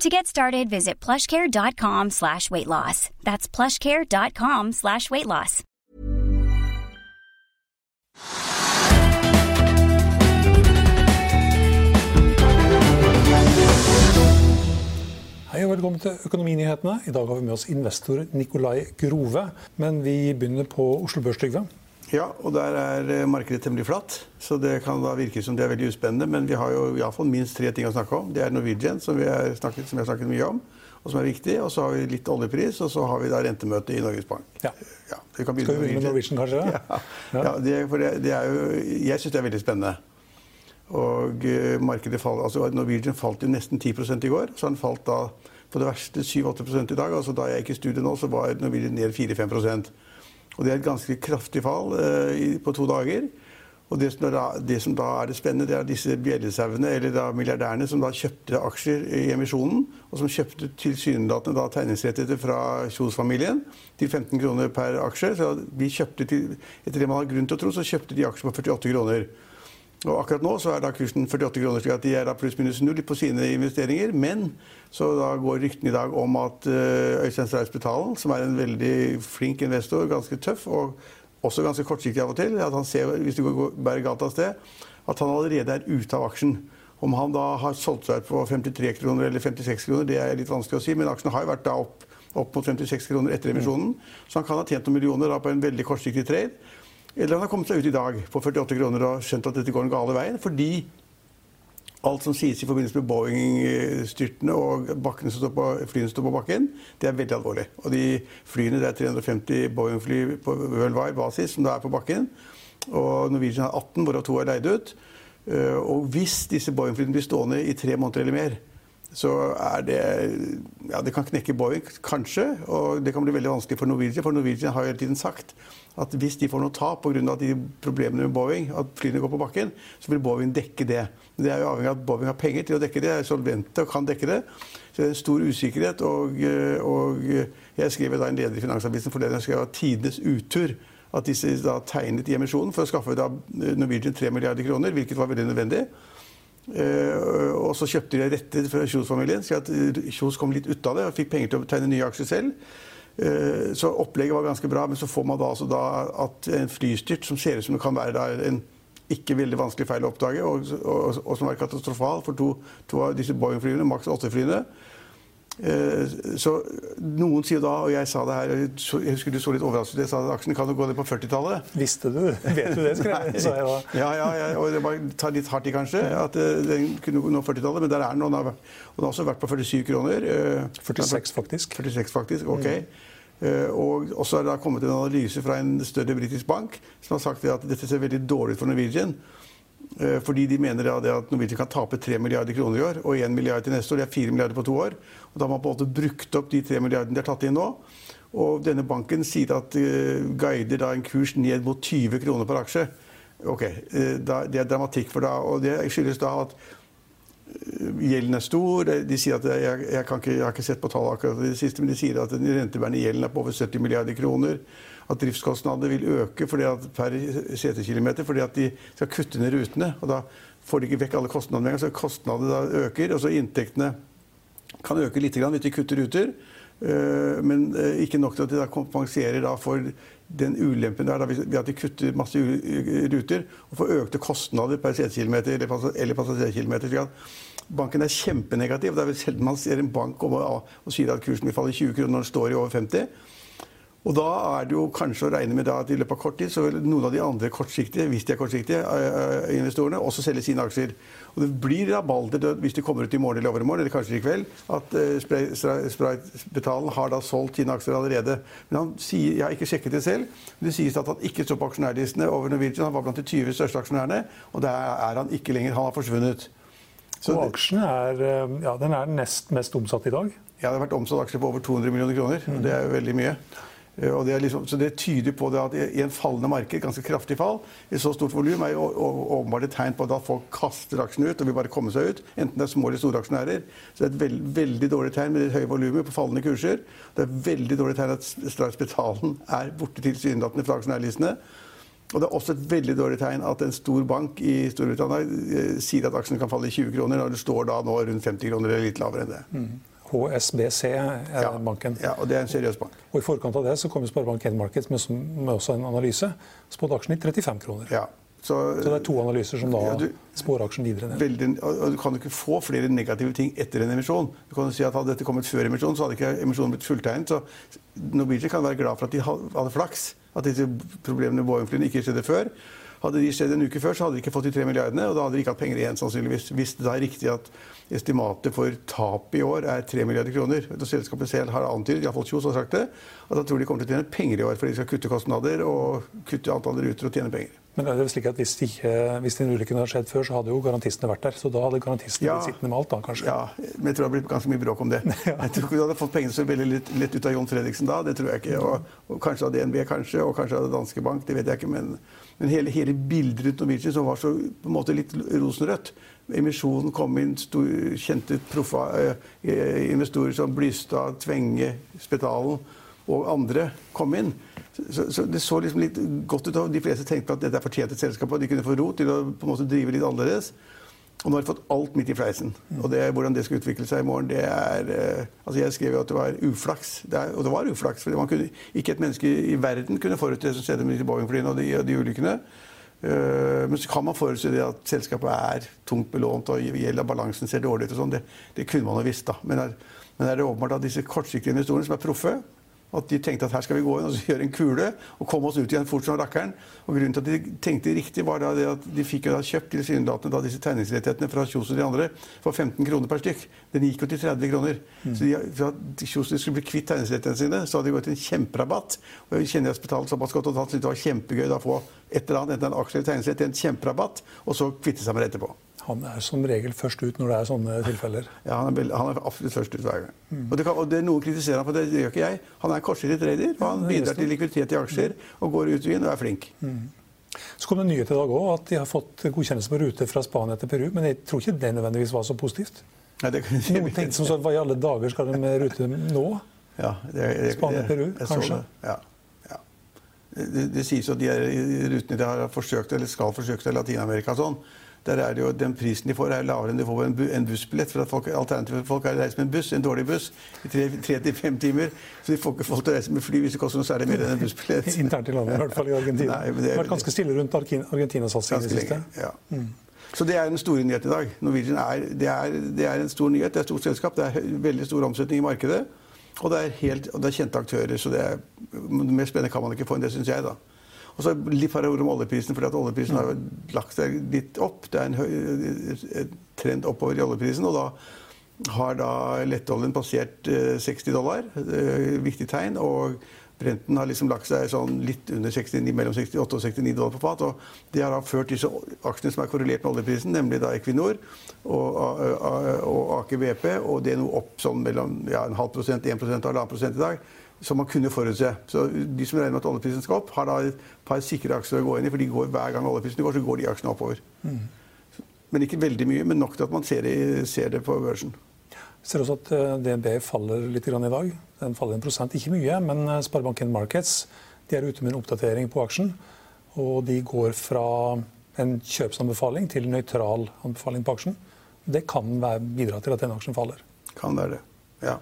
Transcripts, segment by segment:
To get started, visit plushcare.com slash weight loss. That's plushcare.com slash weight loss. Hei og velkommen til Økonominyhetene. I dag har vi med oss investor Nikolai Grove. Men vi begynner på Oslo Børs, Trygve. Ja, og der er eh, markedet temmelig flatt. Så det kan da virke som det er veldig uspennende. Men vi har jo i alle fall minst tre ting å snakke om. Det er Norwegian, som vi har snakket, som vi har snakket mye om, og som er viktig. Og så har vi litt oljepris, og så har vi da rentemøte i Norges Bank. Ja. Ja, vi kan Skal vi begynne med Norwegian, kanskje? Ja, ja det, for det, det er jo, jeg syns det er veldig spennende. Og eh, markedet fall, altså Norwegian falt jo nesten 10 i går. Så har den falt da på det verste 7-8% i dag. altså Da jeg gikk i studiet nå, så var Norwegian ned 4-5 Og Det er et ganske kraftig fall eh, på to dager. Og det som, da, det som, da, er det spennende, det er disse bjellesauene, eller da milliardærene, som da kjøpte aksjer i emisjonen, og som kjøpte tilsynelatende da tegningsrettigheter fra Kjos-familien til 15 kroner per aksje. Så de kjøpte til, etter det man har grunn til å tro, så kjøpte de aksjer på 48 kroner. Og akkurat nå så er da kursen 48 kroner, slik at de er da pluss-minus null på sine investeringer. Men så da går ryktene i dag om at uh, Øystein Strauss Betalen, som er en veldig flink investor, ganske tøff og også ganske kortsiktig av og til, at han ser, hvis det går bærer galt av sted, at han allerede er ute av aksjen. Om han da har solgt seg ut på 53 kroner eller 56 kroner, det er litt vanskelig å si, men aksjene har jo vært da opp, opp mot 56 kroner etter emisjonen. Så han kan ha tjent noen millioner da på en veldig kortsiktig trade. Eller han har kommet seg ut i dag på 48 kroner og skjønt at dette går den gale veien. Fordi alt som sies i forbindelse med Boeing-styrtene og bakkene som står på, flyene som står på bakken, det er veldig alvorlig. Og de flyene, det er 350 Boeing-fly på worldwide basis som det er på bakken. Og Norwegian har 18, hvorav to er leid ut. Eh, og hvis disse Boeing-flyene blir stående i tre måneder eller mer, så er det Ja, det kan knekke Boeing, kanskje. Og det kan bli veldig vanskelig for Norwegian. For Norwegian har jo hele tiden sagt at hvis de får noe tap pga. problemene med Boeing, at flyene går på bakken, så vil Boeing dekke det. Det er jo avhengig av at Boeing har penger til å dekke det, er solvente og kan dekke det. Så det er en stor usikkerhet. Og, og jeg skrev da en leder i Finansavisen forleden jeg skrev at tidenes utur. At disse da tegnet i emisjonen for å skaffe da Norwegian 3 milliarder kroner, hvilket var veldig nødvendig. Uh, og så kjøpte de retter fra Kjos-familien, så Kjos kom litt ut av det og fikk penger til å tegne nye aksjer selv. Uh, så opplegget var ganske bra, men så får man da altså da at en flystyrt som ser ut som det kan være en ikke veldig vanskelig feil å oppdage, og, og, og som er katastrofal for to, to av disse Boeing-flyene, Max 8-flyene, Eh, så noen sier da, og jeg sa det her Jeg husker du så litt overrasket jeg sa at aksjen kan jo gå ned på 40-tallet. Visste du? Vet du det, skrev jeg. sa jeg da. Ja, ja, ja, og det bare tar litt hardt i, kanskje, at eh, den kunne nå 40-tallet. Men der er den, og den har, og den har også vært på 47 kroner. 46, eh, faktisk. 46 faktisk, ok. Mm. Og så er det da kommet en analyse fra en større britisk bank som har sagt at dette ser veldig dårlig ut for Norwegian. Eh, fordi de mener at Norwegian kan tape 3 milliarder kroner i år og 1 milliard til neste år. Det er 4 milliarder på to år. Og da har man på en måte brukt opp de 3 milliardene de har tatt inn nå. Og denne banken sier at uh, guider da en kurs ned mot 20 kroner per aksje. Ok, uh, da, Det er dramatikk. for da, Og det skyldes da at gjelden er stor. De sier at jeg, jeg, ikke, jeg har ikke sett på tallet akkurat det siste, men de sier at den rentebærende gjelden er på over 70 milliarder kroner at driftskostnadene vil øke fordi per setekilometer fordi at de skal kutte ned rutene. og Da får de ikke vekk alle kostnadene så kostnadene øker. og så Inntektene kan øke litt hvis de kutter ruter. Eh, men eh, ikke nok til at de kompenserer for den ulempen der ved at de kutter masse ruter og får økte kostnader per setekilometer eller passasjerkilometer. Banken er kjempenegativ. Det er vel sjelden man ser en bank og, og sier at kursen vil falle 20 kroner når den står i over 50. Og da er det jo kanskje å regne med at i løpet av kort tid så vil noen av de andre kortsiktige hvis de er kortsiktige, investorene også selge sine aksjer. Og det blir rabalder hvis det kommer ut i morgen eller overmorgen, eller kanskje i kveld, at uh, Sprite har da solgt sine aksjer allerede. Men han sier, Jeg har ikke sjekket det selv, men det sies at han ikke står på aksjonærlistene over Norwegian. Han var blant de 20 største aksjonærene, og der er han ikke lenger. Han har forsvunnet. Så og aksjen er, ja, den er nest mest omsatt i dag? Ja, det har vært omsatt aksjer på over 200 millioner kroner. Mm. Det er jo veldig mye. Eh, det liksom, så det tyder på det at i en fallende marked, ganske kraftig fall, i så stort volum, er åpenbart et tegn på at folk kaster aksjene ut og vil bare komme seg ut. Enten det er små eller store aksjonærer. Så det er et veld, veldig dårlig tegn med det høye volumet på fallende kurser. Det er et veldig dårlig tegn at Strauss-Betalen er borte tilsynelatende fra aksjonærlistene. Og det er også et veldig dårlig tegn at en stor bank i Storbritannia eh, sier at aksjene kan falle i 20 kroner, når det står da nå rundt 50 kroner eller litt lavere enn det. Mm. HSBC er ja, banken. Ja, og det er en seriøs bank. Og I forkant av det så kom Sparebank1 Markets med, med, også en analyse. Spådde aksjen i 35 kroner. Ja, så, så, det er to analyser som da ja, du, spår aksjen videre ned. Veldig, og Du kan ikke få flere negative ting etter en emisjon. Du kan jo si at Hadde dette kommet før emisjonen, så hadde ikke emisjonen blitt fulltegnet. Så Norwegian kan være glad for at de hadde flaks. At disse problemene med Boeing-flyene ikke skjedde før. Hadde de skjedd en uke før, så hadde de ikke fått de tre milliardene. Og da hadde de ikke hatt penger igjen, sannsynligvis. Hvis det da er riktig at estimatet for tap i år er 3 milliarder kroner. Og selskapet selv har antydet, iallfall Kjos har sagt det, at da tror de kommer til å tjene penger i år. fordi de skal kutte kostnader og kutte antall ruter og tjene penger. Men er det slik at hvis, ikke, hvis den ulykken hadde skjedd før, så hadde jo garantistene vært der. Så da hadde garantistene ja, blitt sittende med alt, da, kanskje? Ja, men jeg tror det hadde blitt ganske mye bråk om det. ja. Jeg tror ikke du hadde fått pengene så veldig lett, lett, ut av John Fredriksen da. Det tror jeg ikke. Og, og kanskje av DNB, kanskje, og kanskje av Danske Bank. Det vet jeg ikke. Men, men hele, hele bildet rundt Norwegian som var så på en måte litt rosenrødt emisjonen kom inn stor, kjente proffa, eh, investorer som Blystad, Tvenge, Spetalen og andre kom inn. Så, så, Det så liksom litt godt ut. og De fleste tenkte at dette er fortjent et selskap, og de kunne få ro til å på en måte drive litt annerledes. Og nå har de fått alt midt i fleisen. Og det, hvordan det skal utvikle seg i morgen, det er eh, altså Jeg skrev jo at det var uflaks. Det er, og det var uflaks. for Ikke et menneske i verden kunne forutse det som skjedde med Boeing-flyene og de, de ulykkene. Uh, men så kan man forutse det at selskapet er tungt belånt og gjelder balansen ser dårlig ut. og sånn. Det, det, kunne man jo visst. da. Men er, men er det åpenbart at disse kortsiktige investorene som er proffe, at de tenkte at her skal vi gå inn og gjøre en kule og komme oss ut igjen fort som rakkeren. Og Grunnen til at de tenkte riktig, var da det at de fikk jo da kjøpt tilsynelatende disse tegningsrettighetene fra Kjos og de andre for 15 kroner per stykk. Den gikk jo til 30 kroner. Mm. Så de, for at Kjos skulle bli kvitt tegningsrettighetene sine, så hadde de gått til en kjemperabatt. Og jeg kjenner jeg betalte såpass godt og syntes det var kjempegøy å få et eller annet, enten en aksje eller tegningsrett en kjemperabatt, og så kvitte seg med det etterpå. Han er som regel først ut når det er sånne tilfeller. Ja, han er, han er absolutt først ut hver gang. Mm. Og, det kan, og det Noen kritiserer han for det, det gjør ikke jeg. Han er kortsiktig trader. og Han bidrar til likviditet i aksjer og går ut i inn og er flink. Mm. Så kom det nyhet i dag òg, at de har fått godkjennelse på rute fra Spania til Peru. Men jeg tror ikke det nødvendigvis var så positivt. Nei, det, Noen tenkte som sånn, Hva i alle dager skal de med rute nå? Ja, Spania-Peru, kanskje? Ja, ja. Det, det, sies at de rutene de har forsøkt eller skal forsøke til Latin-Amerika sånn, der er det jo, Den prisen de får, er lavere enn de får på en, bussbillett. for at folk, Alternativet folk har reist med en buss, en dårlig buss, i tre til fem timer. Så de får ikke folk til å reise med fly hvis det koster noe særlig mer enn en bussbillett. Internt i landet, i hvert fall i Argentina. Nei, det har vært ganske stille rundt Argentina-satsingen i det siste. Ja. Mm. Så det er den store nyheten i dag. Norwegian er, det er, det er, en stor nyhet. Det er et stort selskap. Det er veldig stor omsetning i markedet. Og det er, helt, og det er kjente aktører. Så det er, mer spennende kan man ikke få enn det, syns jeg. da. Og så litt par ord om oljeprisen, for oljeprisen har lagt seg litt opp. Det er en trend oppover i oljeprisen. og da har da lettoljen passert 60 eh, dollar. Viktig tegn. Og Brenten har liksom lagt seg sånn litt under 69, mellom 68 og 69 dollar på fat. og Det har da ført disse aksjene som er korrelert med oljeprisen, nemlig da Equinor og, og Aker BP, og det er noe opp sånn mellom ja, en halv prosent, 1 prosent og halvannen prosent i dag som man kunne forutse. Så De som regner med at oljeprisen skal opp, har da et par sikre aksjer å gå inn i. For de går, hver gang oljeprisen går, så går de aksjene oppover. Mm. Men ikke veldig mye, men nok til at man ser det, ser det på børsen. Vi ser også at eh, DNB faller litt i dag. Den faller en prosent, ikke mye. Men eh, Sparebanken Markets de er ute med en oppdatering på aksjen. Og de går fra en kjøpsanbefaling til nøytral anbefaling på aksjen. Det kan bidra til at den aksjen faller. Kan være det, ja.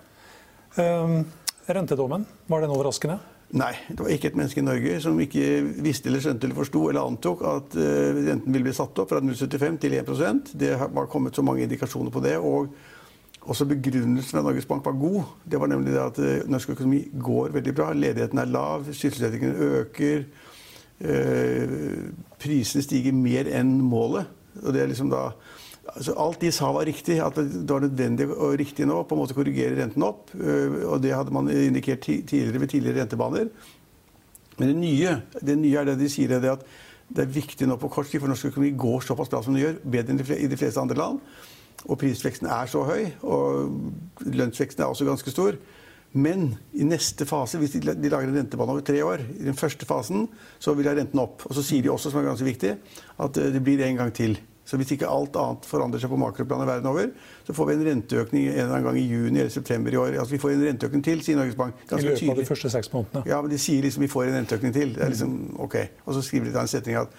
Um, rentedommen, var den overraskende? Nei, det var ikke et menneske i Norge som ikke visste eller skjønte eller forsto eller antok at renten ville bli satt opp fra 0,75 til 1% Det var kommet så mange indikasjoner på det. og Også begrunnelsen fra Norges Bank var god. Det var nemlig det at eh, norsk økonomi går veldig bra. Ledigheten er lav, sysselsettingen øker. Eh, prisene stiger mer enn målet. Og det er liksom da altså Alt de sa var riktig. At det var nødvendig og riktig nå på en måte korrigere renten opp. Eh, og det hadde man indikert tidligere ved tidligere rentebaner. Men det nye, det nye er det de sier, det at det er viktig nå på kort tid, for norsk økonomi går såpass bra som det gjør, bedre enn i de fleste andre land. Og prisveksten er så høy, og lønnsveksten er også ganske stor. Men i neste fase, hvis de, lager en rentebane over tre år, i den første fasen, så vil jeg renten opp. Og så sier de også, som er ganske viktig, at eh, det blir en gang til. Så hvis ikke alt annet forandrer seg på makroplanet verden over, så får vi en renteøkning en eller annen gang i juni eller september i år. Altså Vi får en renteøkning til, sier Norges Bank. Ganske I løpet av de første seks månedene. Ja, men de sier liksom vi får en renteøkning til. Det er liksom ok. Og så skriver de da en setning at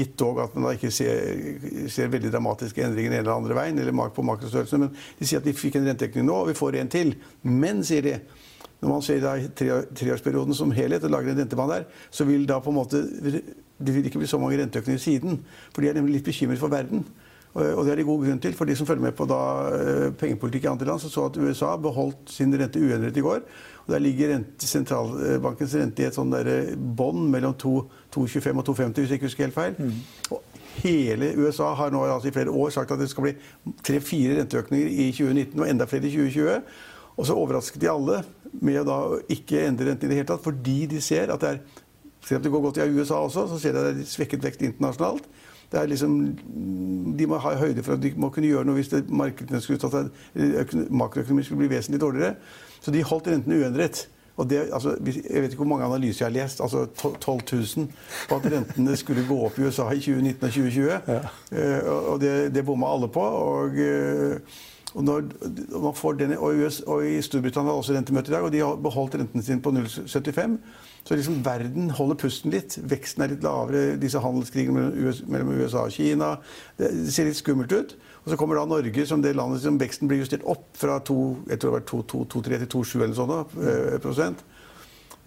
gitt dog at man da ikke ser, ser veldig dramatiske endringer den ene eller andre veien, eller på makrostørrelse, men de sier at vi fikk en renteøkning nå, og vi får en til. Men, sier de, når man ser da treårsperioden som helhet og lager en rentebane der, så vil da på en måte det vil ikke bli så mange renteøkninger siden. For de er nemlig litt bekymret for verden. Og det er det god grunn til. For de som følger med på da, eh, pengepolitikk i andre land, så så at USA beholdt sin rente uendret i går. Og Der ligger rente, sentralbankens rente i et sånn bånd mellom 2,25 og 2,50, hvis jeg ikke husker helt feil. Mm. Og hele USA har nå altså i flere år sagt at det skal bli tre-fire renteøkninger i 2019 og enda flere i 2020. Og så overrasket de alle med å da ikke endre renten i det hele tatt, fordi de ser at det er selv om det går godt i USA også, så ser de at det er svekket vekst internasjonalt. Det er liksom, de må ha høyde for at de må kunne gjøre noe hvis markedene skulle tatt makroøkonomien skulle bli vesentlig dårligere. Så de holdt rentene uendret. Og det, altså, jeg vet ikke hvor mange analyser jeg har lest, altså 12 000, på at rentene skulle gå opp i USA i 2019 og 2020. Ja. Uh, og det, det bomma alle på. Og, uh, og, når, man får den, og, US, og, I Storbritannia har også rentemøte i dag, og de har beholdt renten sin på 0,75. Så liksom verden holder pusten litt. Veksten er litt lavere. Disse handelskrigene mellom USA og Kina. Det ser litt skummelt ut. Og så kommer da Norge som det landet som veksten blir justert opp fra 2,3 til 2,7 eller sånn eh, prosent.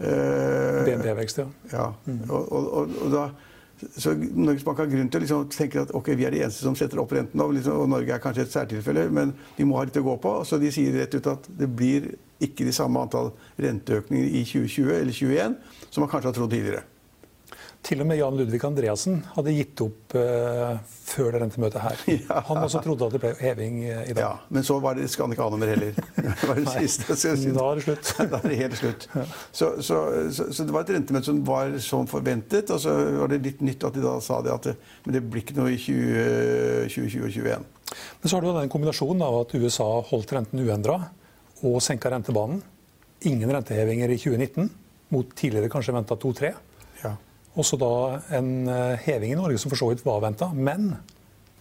Eh, BNP-vekst, ja. ja. Mm. Og, og, og, da, så Norges Bank har grunn til å liksom tenke at okay, vi er de eneste som setter opp renten nå, liksom, og Norge er kanskje et særtilfelle, men de må ha litt å gå på. Så de sier rett ut at det blir ikke de samme antall renteøkninger i 2020 eller 2021 som man kanskje har trodd tidligere. Til og med Jan Ludvig Andreassen hadde gitt opp uh, før det rentemøtet her. Ja. Han også trodde at det ble heving uh, i dag. Ja, Men så var det, skal han ikke ha noe mer heller. Det var det Nei, siste. Da er det slutt. da er det helt slutt. Ja. Så, så, så, så, det var et rentemøte som var som forventet. Og så var det litt nytt at de da sa det at det, men det blir ikke noe i 2020 og 2021. Men så har du den kombinasjonen av at USA holdt renten uendra og senka rentebanen. Ingen rentehevinger i 2019, mot tidligere kanskje venta 2-3. Også da en eh, heving i Norge som for så vidt var venta, men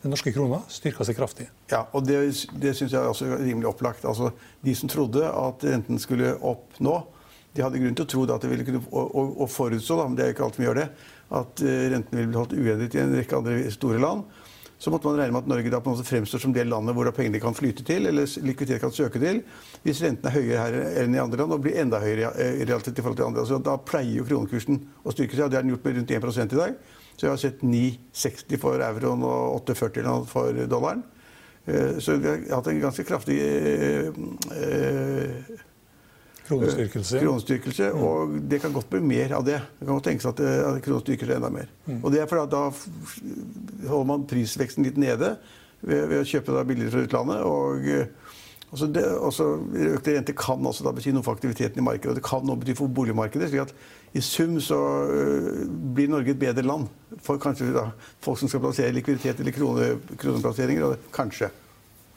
den norske krona styrka seg kraftig. Ja, og det, det syns jeg er også rimelig opplagt. Altså, de som trodde at renten skulle opp nå, de hadde grunn til å tro at det ville kunne, og, og, og forutså, da, men det er jo ikke alt vi gjør det, at eh, renten ville bli holdt uendret i en rekke andre store land så måtte man regne med at Norge da på en måte fremstår som det landet hvor pengene kan flyte til, eller likviditet kan søke til, hvis renten er høyere her enn i andre land og blir enda høyere i realitet i forhold til andre. Altså, da pleier jo kronekursen å styrke seg, og det har den gjort med rundt 1% i dag. Så jeg har sett 9,60 for euroen og 8,40 for dollaren. Eh, så vi har hatt en ganske kraftig øh, eh, Kronestyrkelse. Kronestyrkelse, mm. Og det kan godt bli mer av det. Det kan godt tenkes at, at kronen styrker seg enda mer. Mm. Og det er fordi da holder man prisveksten litt nede ved, ved å kjøpe da billigere fra utlandet. og også, det, også Økte renter kan også da bety noe for aktiviteten i markedet. Og det kan noe bety for boligmarkedet. slik at i sum så blir Norge et bedre land for kanskje da, folk som skal plassere likviditet eller krone, kroneplasseringer. Kanskje.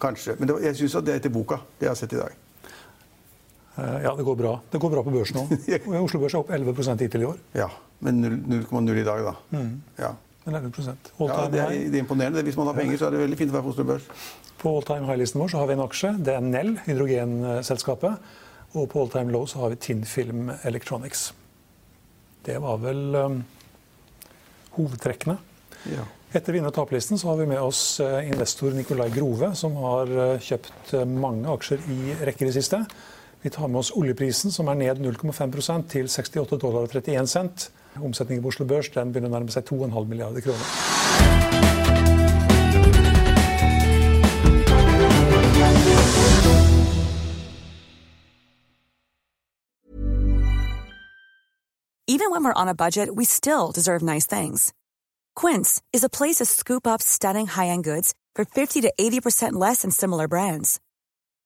Kanskje. Men det, jeg syns det er etter boka, det jeg har sett i dag. Eh, ja, det går bra. Det går bra på børsen òg. Oslo Børs er opp 11 hittil i år. Ja, men 0,0 i dag, da. Mm. Ja. Men 11 ja, det, er, det er imponerende. Hvis man har penger, så er det veldig fint å være på Oslo Børs. På all time high-listen vår så har vi en aksje. Det er Nell, hydrogenselskapet. Og på all time low så har vi Tinfilm Electronics. Det var vel um, hovedtrekkene. Ja. Etter vinner- og taperlisten har vi med oss eh, investor Nikolai Grove, som har eh, kjøpt mange aksjer i rekker i siste. Vi tar med oss oljeprisen, som er ned 0,5 til 68,31 dollar Omsetningen på Oslo Børs den begynner å nærme seg 2,5 milliarder kroner. Even when we're on a budget, we still deserve nice things. Quince is a place to scoop up stunning high-end goods for 50 to 80% less than similar brands.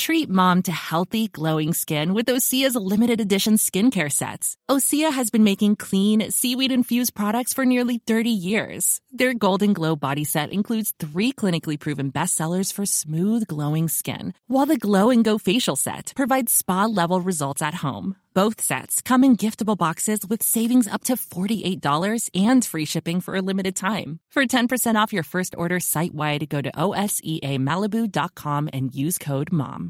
Treat mom to healthy, glowing skin with Osea's limited edition skincare sets. Osea has been making clean, seaweed infused products for nearly 30 years. Their Golden Glow body set includes three clinically proven bestsellers for smooth, glowing skin, while the Glow and Go facial set provides spa level results at home. Both sets come in giftable boxes with savings up to $48 and free shipping for a limited time. For 10% off your first order site wide, go to OSEAMalibu.com and use code MOM.